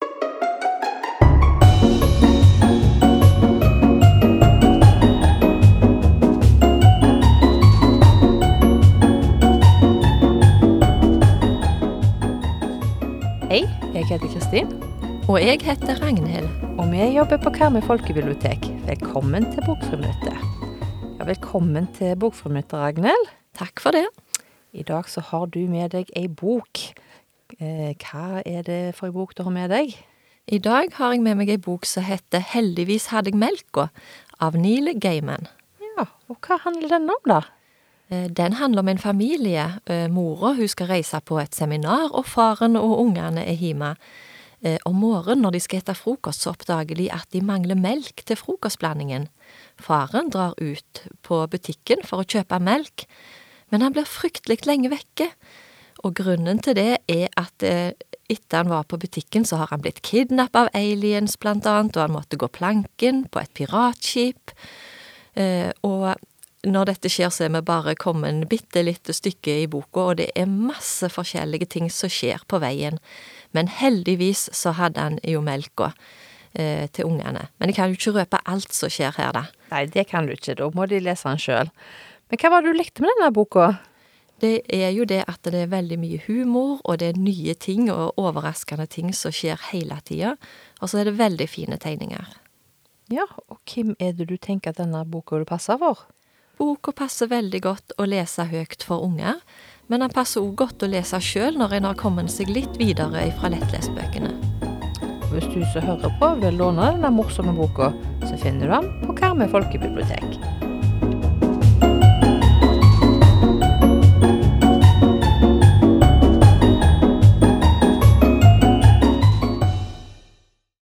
Hei, jeg heter Kristin, Og jeg heter Ragnhild. og vi jobber på Karmøy folkebibliotek. Velkommen til Bokfrimøtet. Ja, velkommen til Bokfrimøtet, Ragnhild. Takk for det. I dag så har du med deg ei bok. Eh, hva er det for ei bok du har med deg? I dag har jeg med meg ei bok som heter Heldigvis hadde jeg melka, av Neil Gaiman. Ja, og hva handler den om, da? Eh, Den handler om en familie. Eh, Mora hun skal reise på et seminar, og faren og ungene er hjemme. Om morgenen når de skal spise frokost, så oppdager de at de mangler melk til frokostblandingen. Faren drar ut på butikken for å kjøpe melk, men han blir fryktelig lenge vekke. Og grunnen til det er at eh, etter han var på butikken, så har han blitt kidnappa av aliens, blant annet, og han måtte gå planken på et piratskip. Eh, og når dette skjer, så er vi bare kommet bitte lite stykke i boka, og det er masse forskjellige ting som skjer på veien. Men heldigvis så hadde han jo melka eh, til ungene. Men jeg kan jo ikke røpe alt som skjer her, da. Nei, det kan du ikke, da må de lese den sjøl. Men hva var det du likte med denne boka? Det er jo det at det er veldig mye humor, og det er nye ting og overraskende ting som skjer hele tida. Og så er det veldig fine tegninger. Ja, og hvem er det du tenker at denne boka vil passe for? Boka passer veldig godt å lese høyt for unger, men den passer òg godt å lese sjøl når en har kommet seg litt videre fra lettlesbøkene. Hvis du som hører på vil låne denne morsomme boka, så finner du den på Karmøy folkebibliotek.